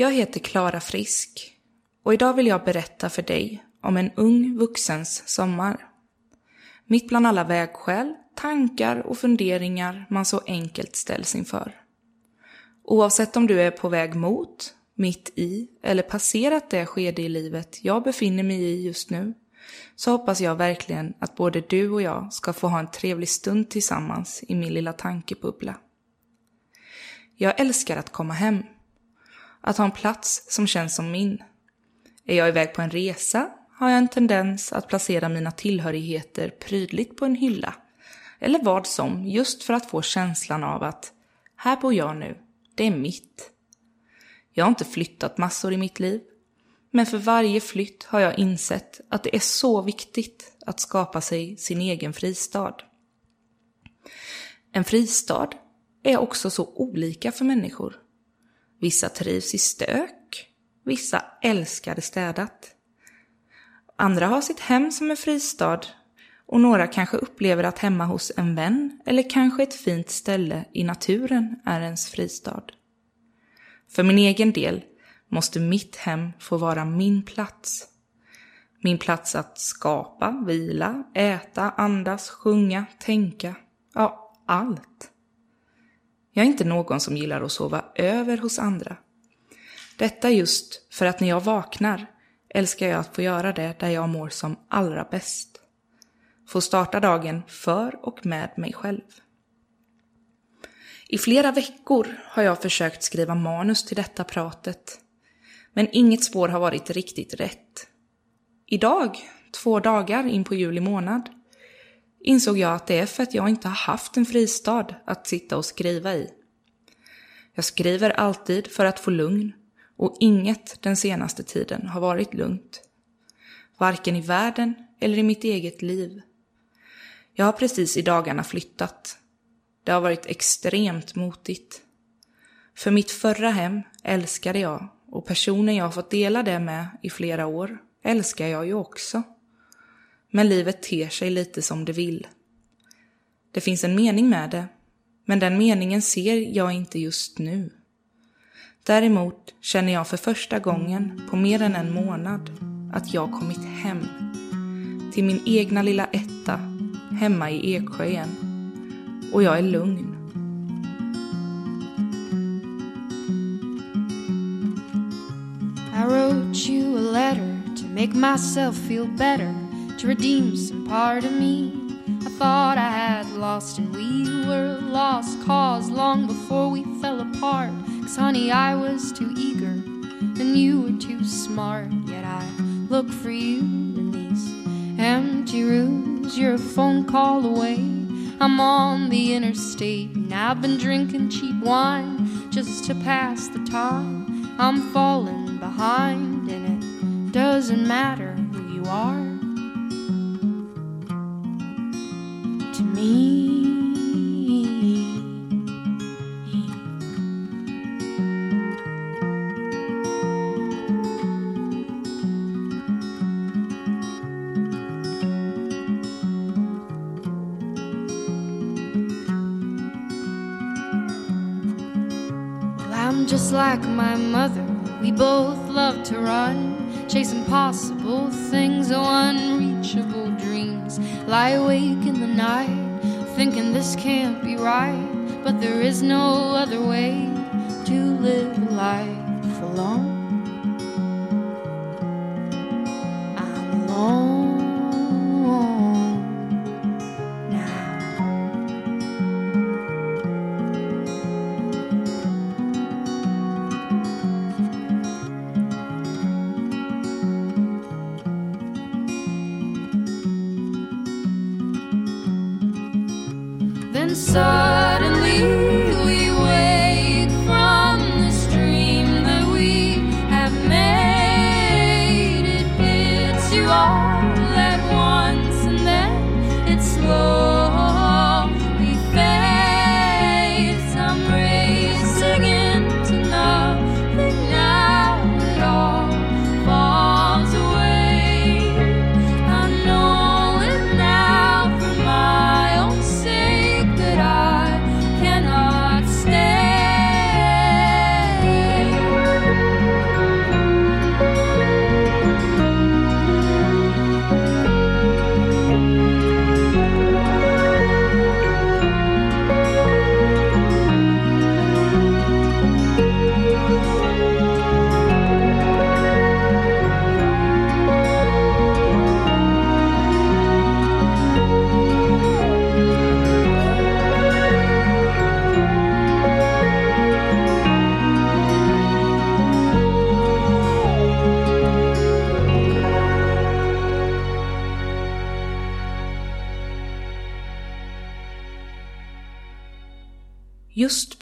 Jag heter Klara Frisk och idag vill jag berätta för dig om en ung vuxens sommar. Mitt bland alla vägskäl, tankar och funderingar man så enkelt ställs inför. Oavsett om du är på väg mot, mitt i eller passerat det skede i livet jag befinner mig i just nu så hoppas jag verkligen att både du och jag ska få ha en trevlig stund tillsammans i min lilla tankebubbla. Jag älskar att komma hem. Att ha en plats som känns som min. Är jag iväg på en resa har jag en tendens att placera mina tillhörigheter prydligt på en hylla. Eller vad som, just för att få känslan av att här bor jag nu, det är mitt. Jag har inte flyttat massor i mitt liv. Men för varje flytt har jag insett att det är så viktigt att skapa sig sin egen fristad. En fristad är också så olika för människor. Vissa trivs i stök, vissa älskar det städat. Andra har sitt hem som en fristad och några kanske upplever att hemma hos en vän eller kanske ett fint ställe i naturen är ens fristad. För min egen del måste mitt hem få vara min plats. Min plats att skapa, vila, äta, andas, sjunga, tänka. Ja, allt. Jag är inte någon som gillar att sova över hos andra. Detta just för att när jag vaknar älskar jag att få göra det där jag mår som allra bäst. Få starta dagen för och med mig själv. I flera veckor har jag försökt skriva manus till detta pratet. Men inget spår har varit riktigt rätt. Idag, två dagar in på juli månad, insåg jag att det är för att jag inte har haft en fristad att sitta och skriva i. Jag skriver alltid för att få lugn och inget den senaste tiden har varit lugnt. Varken i världen eller i mitt eget liv. Jag har precis i dagarna flyttat. Det har varit extremt motigt. För mitt förra hem älskade jag och personen jag har fått dela det med i flera år älskar jag ju också. Men livet ter sig lite som det vill. Det finns en mening med det, men den meningen ser jag inte just nu. Däremot känner jag för första gången på mer än en månad att jag kommit hem. Till min egna lilla etta, hemma i Eksjö igen. Och jag är lugn. I wrote you a letter to make myself feel better, to redeem some part of me. I thought I had lost, and we were a lost cause long before we fell apart. Cause, honey, I was too eager, and you were too smart. Yet I look for you in these empty rooms. You're a phone call away. I'm on the interstate, and I've been drinking cheap wine just to pass the time. I'm falling behind, and it doesn't matter who you are like my mother. We both love to run, chase impossible this can't be right, but there is no other way to live life So.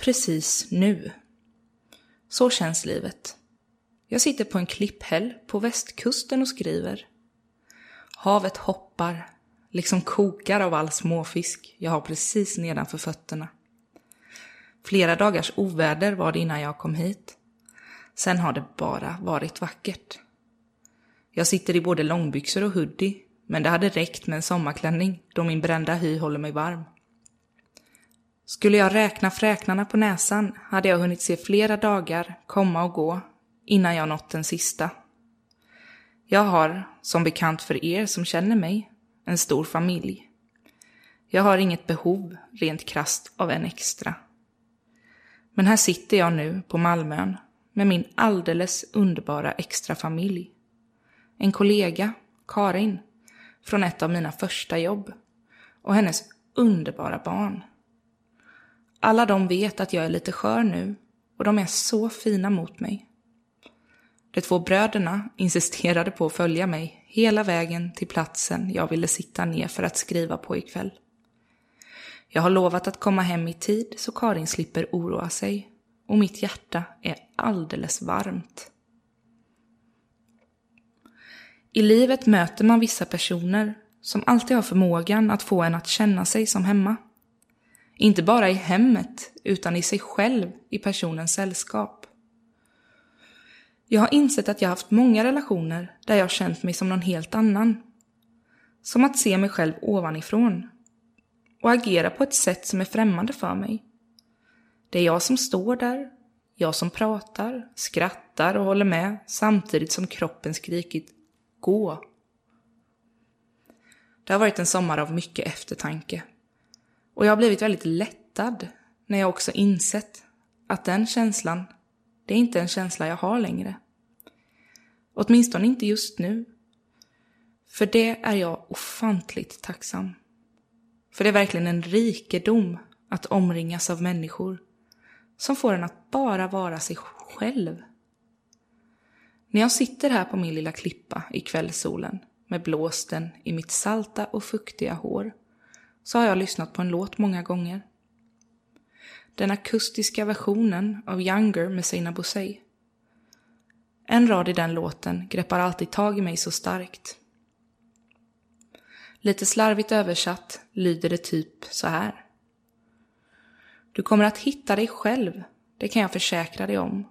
Precis nu. Så känns livet. Jag sitter på en klipphäll på västkusten och skriver. Havet hoppar, liksom kokar av all småfisk jag har precis nedanför fötterna. Flera dagars oväder var det innan jag kom hit. Sen har det bara varit vackert. Jag sitter i både långbyxor och hoodie, men det hade räckt med en sommarklänning då min brända hy håller mig varm. Skulle jag räkna fräknarna på näsan hade jag hunnit se flera dagar komma och gå innan jag nått den sista. Jag har, som bekant för er som känner mig, en stor familj. Jag har inget behov, rent krast, av en extra. Men här sitter jag nu på Malmön med min alldeles underbara extra familj. En kollega, Karin, från ett av mina första jobb och hennes underbara barn. Alla de vet att jag är lite skör nu och de är så fina mot mig. De två bröderna insisterade på att följa mig hela vägen till platsen jag ville sitta ner för att skriva på ikväll. Jag har lovat att komma hem i tid så Karin slipper oroa sig och mitt hjärta är alldeles varmt. I livet möter man vissa personer som alltid har förmågan att få en att känna sig som hemma. Inte bara i hemmet, utan i sig själv i personens sällskap. Jag har insett att jag haft många relationer där jag känt mig som någon helt annan. Som att se mig själv ovanifrån. Och agera på ett sätt som är främmande för mig. Det är jag som står där, jag som pratar, skrattar och håller med samtidigt som kroppen skrikit gå. Det har varit en sommar av mycket eftertanke. Och jag har blivit väldigt lättad när jag också insett att den känslan, det är inte en känsla jag har längre. Åtminstone inte just nu. För det är jag ofantligt tacksam. För det är verkligen en rikedom att omringas av människor som får en att bara vara sig själv. När jag sitter här på min lilla klippa i kvällssolen med blåsten i mitt salta och fuktiga hår så har jag lyssnat på en låt många gånger. Den akustiska versionen av Younger med Sina Bosei. En rad i den låten greppar alltid tag i mig så starkt. Lite slarvigt översatt lyder det typ så här. Du kommer att hitta dig själv, det kan jag försäkra dig om.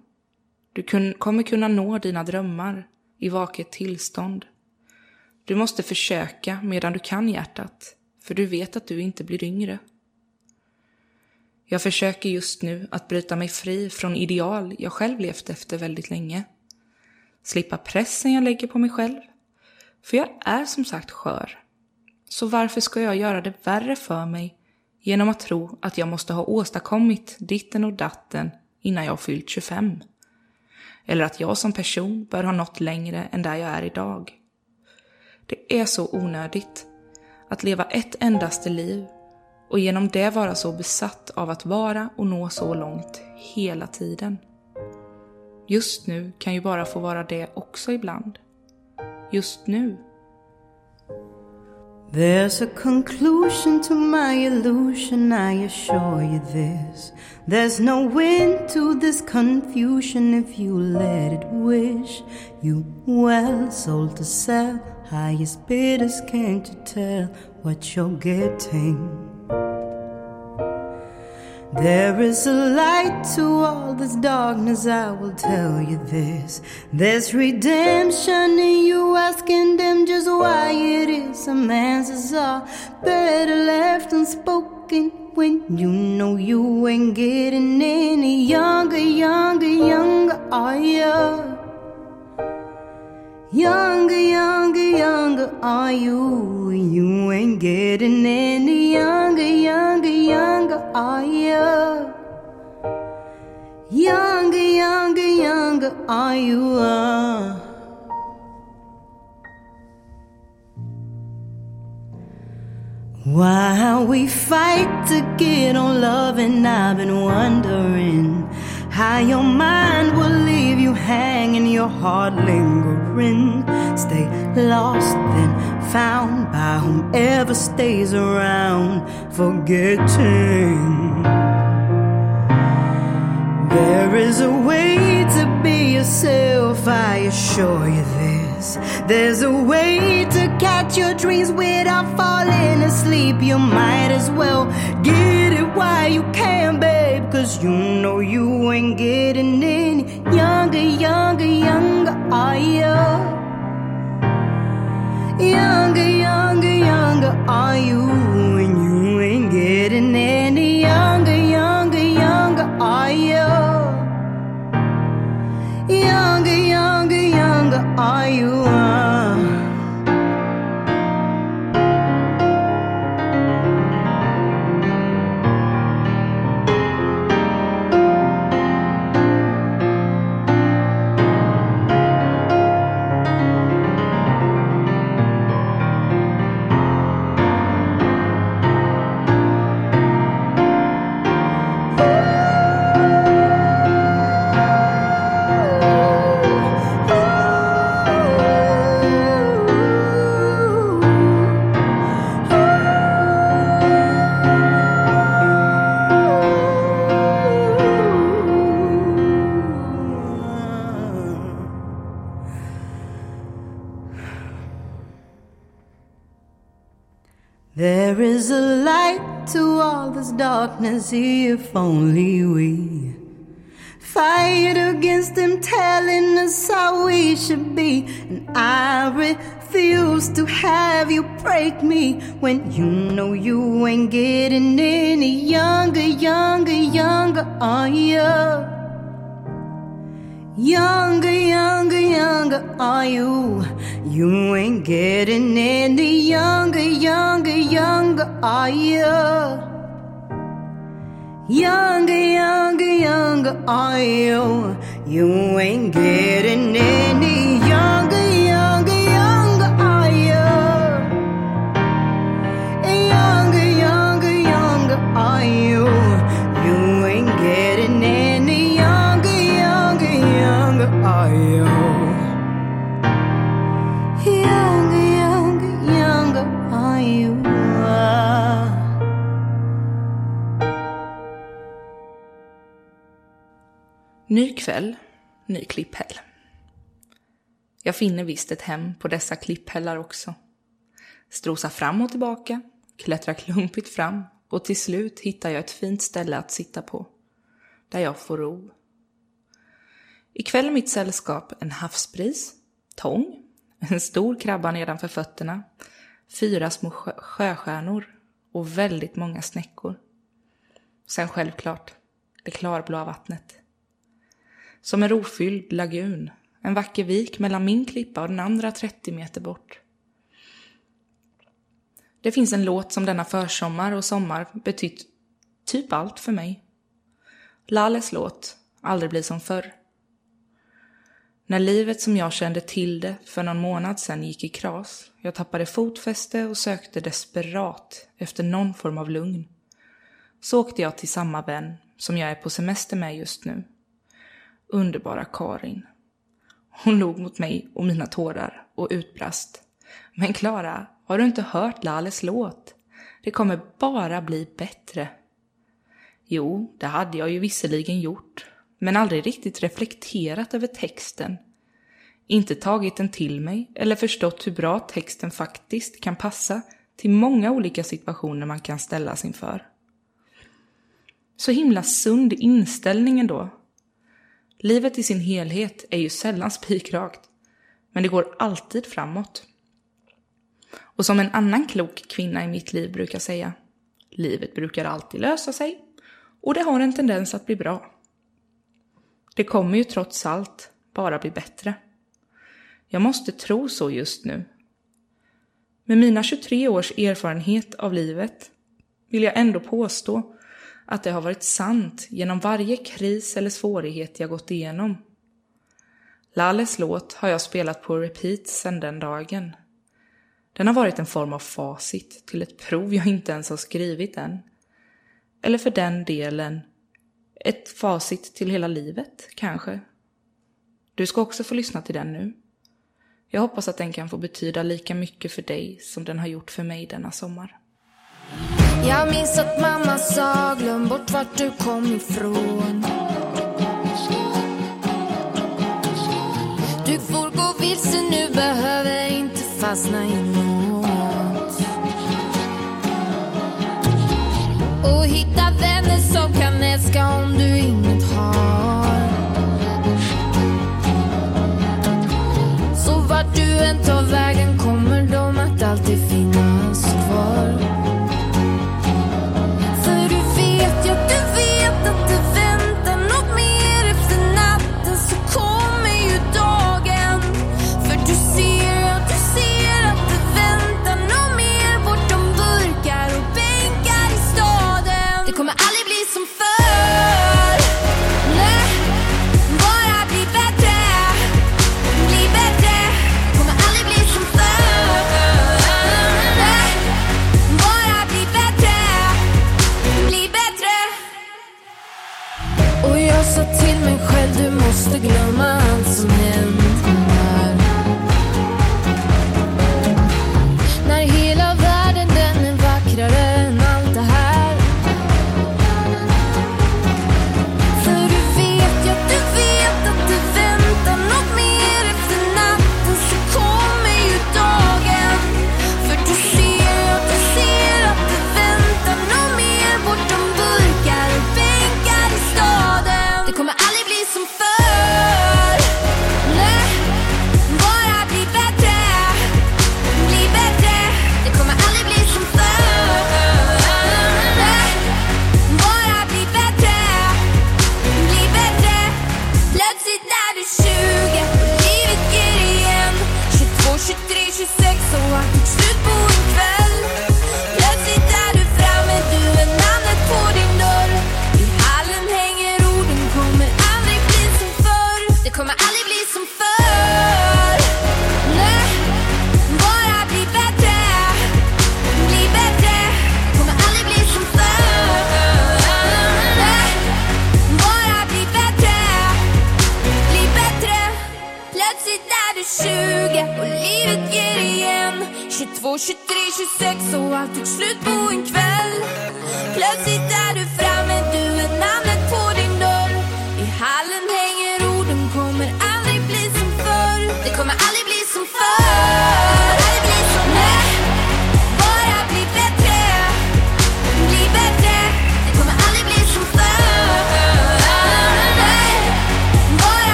Du kun kommer kunna nå dina drömmar i vaket tillstånd. Du måste försöka medan du kan hjärtat, för du vet att du inte blir yngre. Jag försöker just nu att bryta mig fri från ideal jag själv levt efter väldigt länge. Slippa pressen jag lägger på mig själv. För jag är som sagt skör. Så varför ska jag göra det värre för mig genom att tro att jag måste ha åstadkommit ditten och datten innan jag fyllt 25? Eller att jag som person bör ha nått längre än där jag är idag. Det är så onödigt att leva ett endaste liv och genom det vara så besatt av att vara och nå så långt hela tiden. Just nu kan ju bara få vara det också ibland. Just nu. There's a conclusion to my illusion, I assure you this. There's no end to this confusion if you let it wish you well. Soul to sell, highest bidders came to tell what you're getting. There is a light to all this darkness, I will tell you this. There's redemption in you asking them just why it is. Some answers are better left unspoken when you know you ain't getting any younger, younger, younger, are you? Younger, younger, younger are you? You ain't getting any younger, younger, younger are you? Younger, younger, younger are you? Uh. While we fight to get on love, and I've been wondering how your mind will leave you hanging, your heart lingering. Stay lost, then found by whomever stays around, forgetting. There is a way to be yourself, I assure you this. There's a way to catch your dreams without falling asleep. You might as well get it while you can, babe. Cause you know you ain't getting any younger, younger, younger, are you? Younger, younger, younger, are you? And you ain't getting any younger, younger, younger, are you? Younger, are you? Darkness if only we fight against them telling us how we should be. And I refuse to have you break me when you know you ain't getting any younger, younger, younger, are you? Younger, younger, younger are you? You ain't getting any younger, younger, younger are you? Younger, younger, younger are you? You ain't getting any younger, kväll, ny klipphäll. Jag finner visst ett hem på dessa klipphällar också. Strosar fram och tillbaka, klättrar klumpigt fram och till slut hittar jag ett fint ställe att sitta på. Där jag får ro. Ikväll är mitt sällskap en havsbris, tång, en stor krabba nedanför fötterna, fyra små sjö sjöstjärnor och väldigt många snäckor. Sen självklart, det klarblåa vattnet. Som en rofylld lagun, en vacker vik mellan min klippa och den andra 30 meter bort. Det finns en låt som denna försommar och sommar betytt typ allt för mig. Lales låt, Aldrig bli som förr. När livet som jag kände till det för någon månad sedan gick i kras, jag tappade fotfäste och sökte desperat efter någon form av lugn, så åkte jag till samma vän som jag är på semester med just nu. Underbara Karin. Hon log mot mig och mina tårar och utbrast. Men Klara, har du inte hört Lales låt? Det kommer bara bli bättre. Jo, det hade jag ju visserligen gjort, men aldrig riktigt reflekterat över texten. Inte tagit den till mig eller förstått hur bra texten faktiskt kan passa till många olika situationer man kan ställas inför. Så himla sund inställning ändå. Livet i sin helhet är ju sällan spikrakt, men det går alltid framåt. Och som en annan klok kvinna i mitt liv brukar säga, livet brukar alltid lösa sig och det har en tendens att bli bra. Det kommer ju trots allt bara bli bättre. Jag måste tro så just nu. Med mina 23 års erfarenhet av livet vill jag ändå påstå att det har varit sant genom varje kris eller svårighet jag gått igenom. Lalles låt har jag spelat på repeat sedan den dagen. Den har varit en form av facit till ett prov jag inte ens har skrivit än. Eller för den delen, ett facit till hela livet, kanske. Du ska också få lyssna till den nu. Jag hoppas att den kan få betyda lika mycket för dig som den har gjort för mig denna sommar. Jag minns att mamma sa glöm bort vart du kom ifrån. Du får gå vilse nu, behöver inte fastna i något. Och hitta vänner som kan älska om du inget har. Så vart du än tar vägen kommer de att alltid finnas kvar. Men mig själv, du måste glömma allt som hänt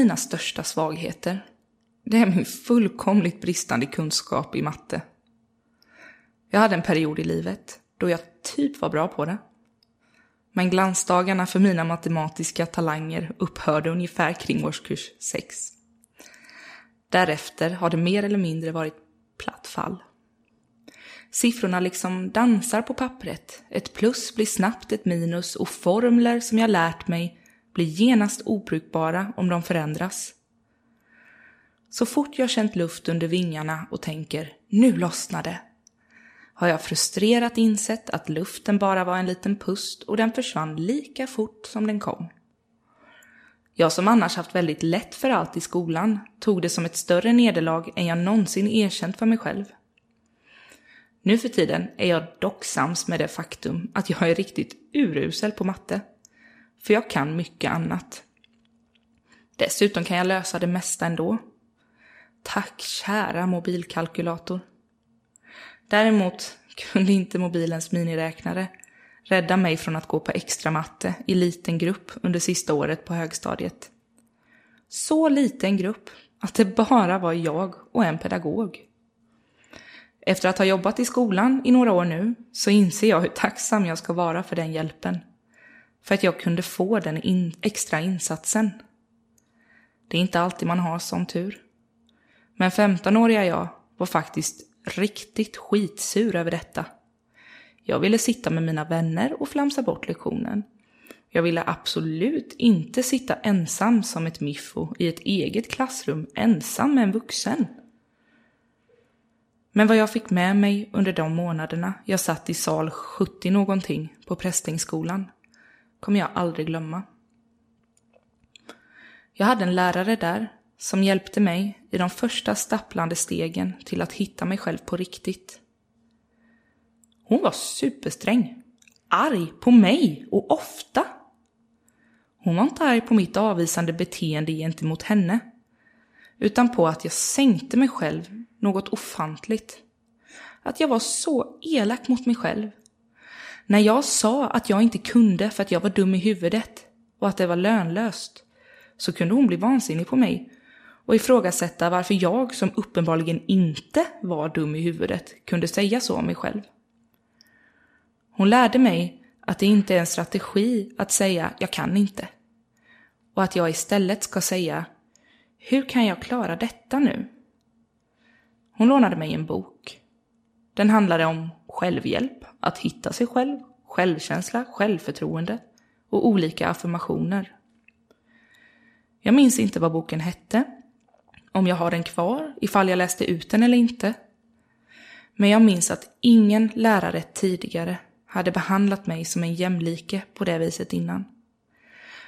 mina största svagheter, det är min fullkomligt bristande kunskap i matte. Jag hade en period i livet då jag typ var bra på det. Men glansdagarna för mina matematiska talanger upphörde ungefär kring årskurs 6. Därefter har det mer eller mindre varit platt fall. Siffrorna liksom dansar på pappret. Ett plus blir snabbt ett minus och formler som jag lärt mig blir genast obrukbara om de förändras. Så fort jag känt luft under vingarna och tänker nu lossnar det har jag frustrerat insett att luften bara var en liten pust och den försvann lika fort som den kom. Jag som annars haft väldigt lätt för allt i skolan tog det som ett större nederlag än jag någonsin erkänt för mig själv. Nu för tiden är jag dock sams med det faktum att jag är riktigt urusel på matte. För jag kan mycket annat. Dessutom kan jag lösa det mesta ändå. Tack kära mobilkalkylator. Däremot kunde inte mobilens miniräknare rädda mig från att gå på extra matte i liten grupp under sista året på högstadiet. Så liten grupp att det bara var jag och en pedagog. Efter att ha jobbat i skolan i några år nu så inser jag hur tacksam jag ska vara för den hjälpen. För att jag kunde få den in extra insatsen. Det är inte alltid man har sån tur. Men 15-åriga jag var faktiskt riktigt skitsur över detta. Jag ville sitta med mina vänner och flamsa bort lektionen. Jag ville absolut inte sitta ensam som ett miffo i ett eget klassrum ensam med en vuxen. Men vad jag fick med mig under de månaderna jag satt i sal 70 någonting på Prästängsskolan kommer jag aldrig glömma. Jag hade en lärare där som hjälpte mig i de första stapplande stegen till att hitta mig själv på riktigt. Hon var supersträng. Arg på mig och ofta. Hon var inte arg på mitt avvisande beteende gentemot henne. Utan på att jag sänkte mig själv något ofantligt. Att jag var så elak mot mig själv. När jag sa att jag inte kunde för att jag var dum i huvudet och att det var lönlöst så kunde hon bli vansinnig på mig och ifrågasätta varför jag, som uppenbarligen inte var dum i huvudet, kunde säga så om mig själv. Hon lärde mig att det inte är en strategi att säga ”jag kan inte” och att jag istället ska säga ”hur kan jag klara detta nu?” Hon lånade mig en bok. Den handlade om självhjälp, att hitta sig själv, självkänsla, självförtroende och olika affirmationer. Jag minns inte vad boken hette, om jag har den kvar, ifall jag läste ut den eller inte. Men jag minns att ingen lärare tidigare hade behandlat mig som en jämlike på det viset innan.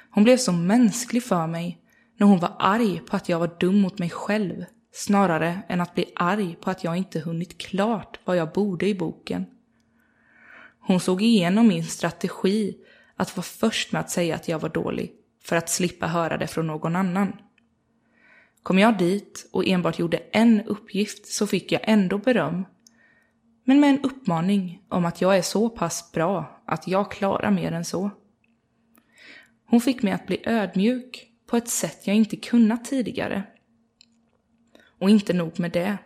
Hon blev så mänsklig för mig när hon var arg på att jag var dum mot mig själv snarare än att bli arg på att jag inte hunnit klart vad jag borde i boken. Hon såg igenom min strategi att vara först med att säga att jag var dålig för att slippa höra det från någon annan. Kom jag dit och enbart gjorde en uppgift så fick jag ändå beröm. Men med en uppmaning om att jag är så pass bra att jag klarar mer än så. Hon fick mig att bli ödmjuk på ett sätt jag inte kunnat tidigare. Och inte nog med det.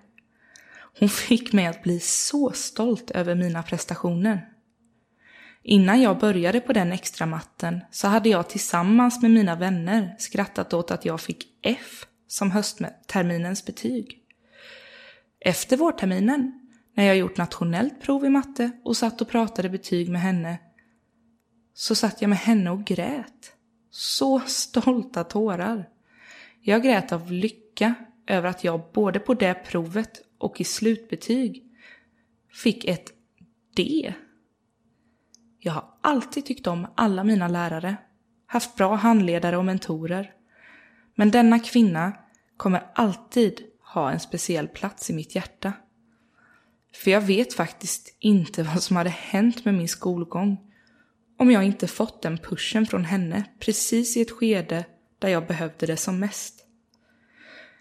Hon fick mig att bli så stolt över mina prestationer. Innan jag började på den extra matten så hade jag tillsammans med mina vänner skrattat åt att jag fick F som höstterminens betyg. Efter vårterminen, när jag gjort nationellt prov i matte och satt och pratade betyg med henne, så satt jag med henne och grät. Så stolta tårar. Jag grät av lycka över att jag både på det provet och i slutbetyg fick ett D. Jag har alltid tyckt om alla mina lärare, haft bra handledare och mentorer. Men denna kvinna kommer alltid ha en speciell plats i mitt hjärta. För jag vet faktiskt inte vad som hade hänt med min skolgång om jag inte fått den pushen från henne precis i ett skede där jag behövde det som mest.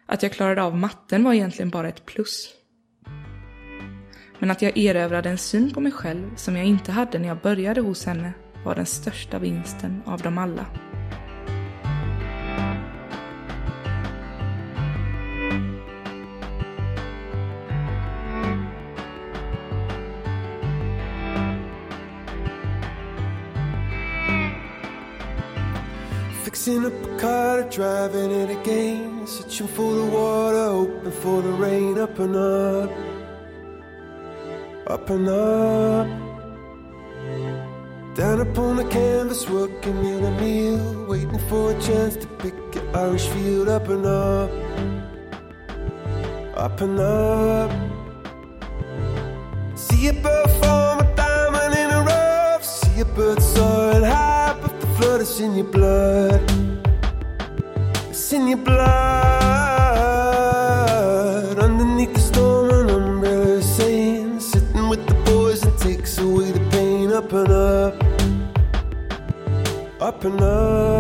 Att jag klarade av matten var egentligen bara ett plus. Men att jag erövrade en syn på mig själv som jag inte hade när jag började hos henne var den största vinsten av dem alla. Fixing up a car, driving it again. Searching for the water, hoping for the rain. Up and up, up and up. Down upon the canvas, working in a meal. Waiting for a chance to pick an Irish field. Up and up, up and up. See a bird form a diamond in a rough. See a bird but is in your blood. It's in your blood. Underneath the storm, an umbrella saying, sitting with the boys, it takes away the pain. Up and up, up and up.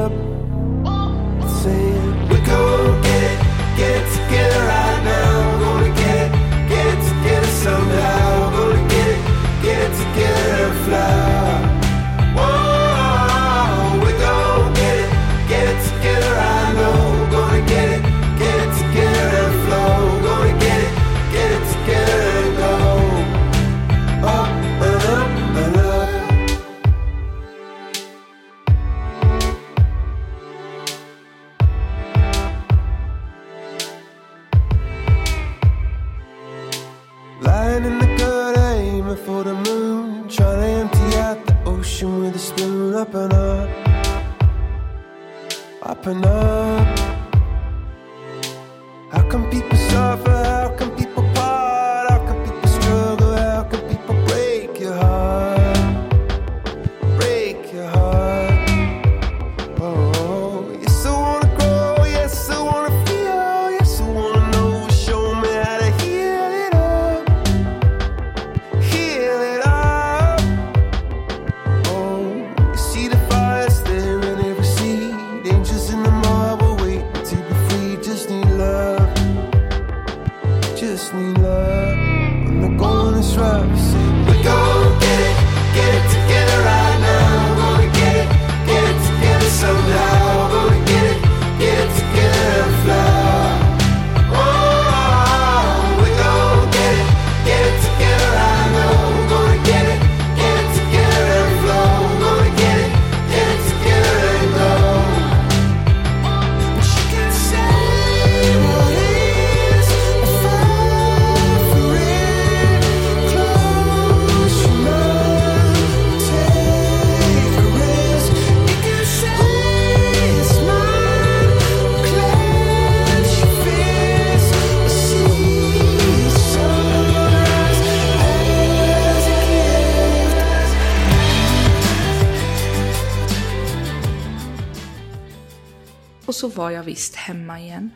Och så var jag visst hemma igen.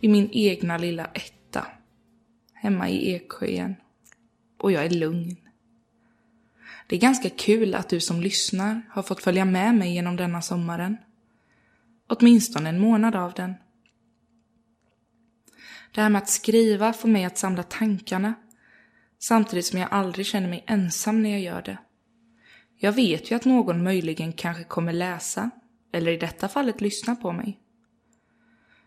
I min egna lilla etta. Hemma i Eksjö igen. Och jag är lugn. Det är ganska kul att du som lyssnar har fått följa med mig genom denna sommaren. Åtminstone en månad av den. Det här med att skriva får mig att samla tankarna samtidigt som jag aldrig känner mig ensam när jag gör det. Jag vet ju att någon möjligen kanske kommer läsa, eller i detta fallet lyssna på mig.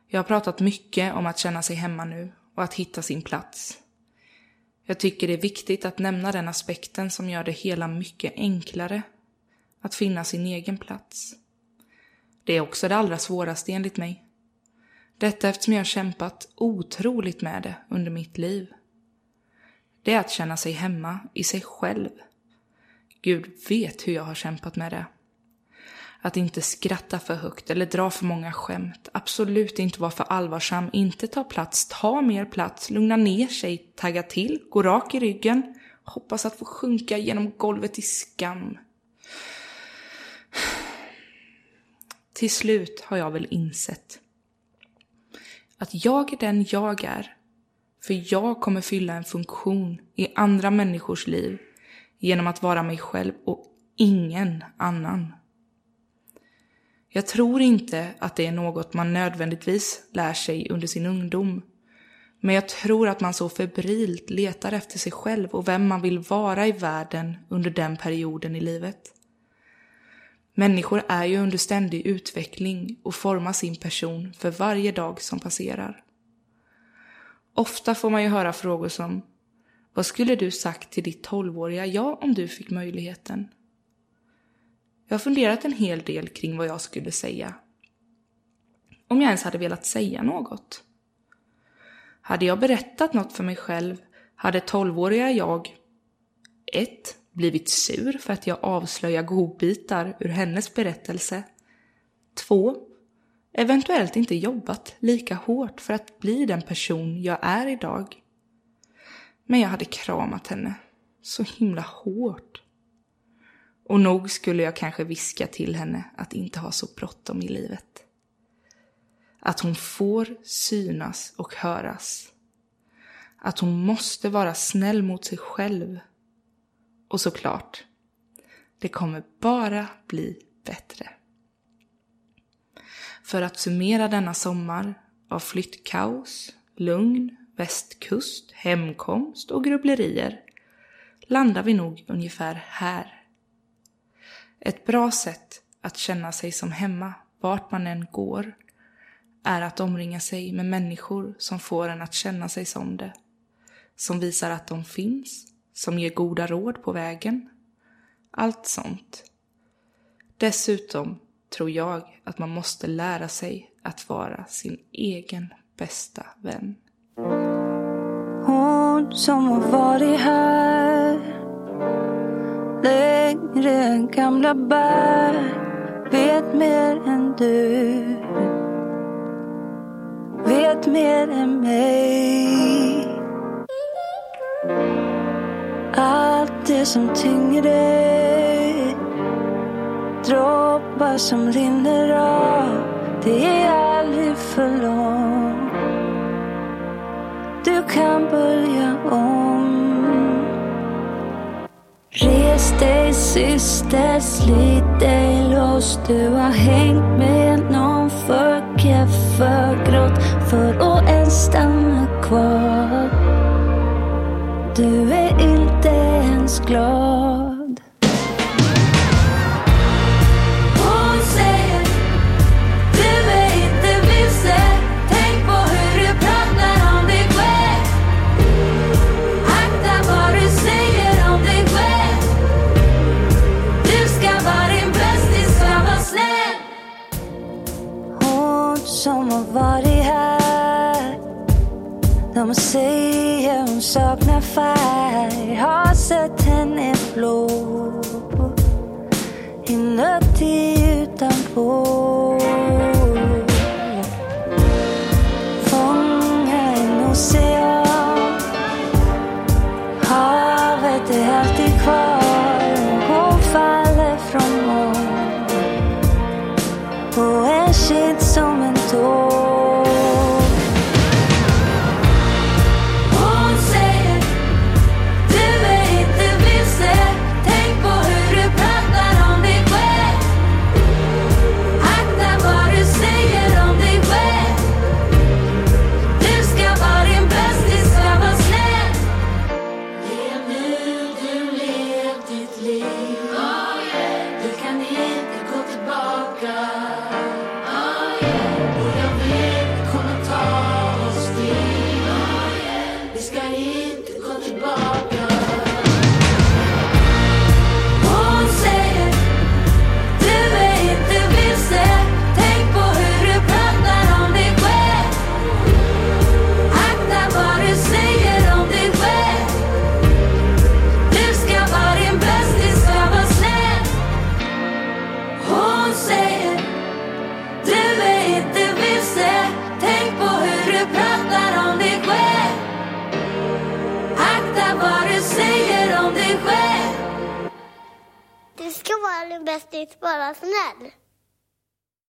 Jag har pratat mycket om att känna sig hemma nu och att hitta sin plats. Jag tycker det är viktigt att nämna den aspekten som gör det hela mycket enklare. Att finna sin egen plats. Det är också det allra svåraste enligt mig. Detta eftersom jag har kämpat otroligt med det under mitt liv. Det är att känna sig hemma i sig själv. Gud vet hur jag har kämpat med det. Att inte skratta för högt eller dra för många skämt. Absolut inte vara för allvarsam, inte ta plats, ta mer plats, lugna ner sig, tagga till, gå rak i ryggen, hoppas att få sjunka genom golvet i skam. Till slut har jag väl insett att jag är den jag är. För jag kommer fylla en funktion i andra människors liv genom att vara mig själv och ingen annan. Jag tror inte att det är något man nödvändigtvis lär sig under sin ungdom. Men jag tror att man så febrilt letar efter sig själv och vem man vill vara i världen under den perioden i livet. Människor är ju under ständig utveckling och formar sin person för varje dag som passerar. Ofta får man ju höra frågor som Vad skulle du sagt till ditt tolvåriga jag om du fick möjligheten? Jag har funderat en hel del kring vad jag skulle säga. Om jag ens hade velat säga något. Hade jag berättat något för mig själv hade tolvåriga jag 1. Blivit sur för att jag avslöjar godbitar ur hennes berättelse. 2. Eventuellt inte jobbat lika hårt för att bli den person jag är idag. Men jag hade kramat henne så himla hårt. Och nog skulle jag kanske viska till henne att inte ha så bråttom i livet. Att hon får synas och höras. Att hon måste vara snäll mot sig själv. Och såklart, det kommer bara bli bättre. För att summera denna sommar av flyttkaos, lugn, västkust, hemkomst och grubblerier landar vi nog ungefär här. Ett bra sätt att känna sig som hemma vart man än går är att omringa sig med människor som får en att känna sig som det. Som visar att de finns, som ger goda råd på vägen. Allt sånt. Dessutom tror jag att man måste lära sig att vara sin egen bästa vän. Hon som har varit här längre än gamla bär vet mer än du. Vet mer än mig. Allt det som tynger dig droppar som rinner av. Det är aldrig för långt. Du kan börja om dig syster, slit dig loss Du har hängt med någon för keff, för grått för att ens stanna kvar. Du är inte ens glad. Varit här. De säger hon saknar färg Har sett henne blå. Inuti utanpå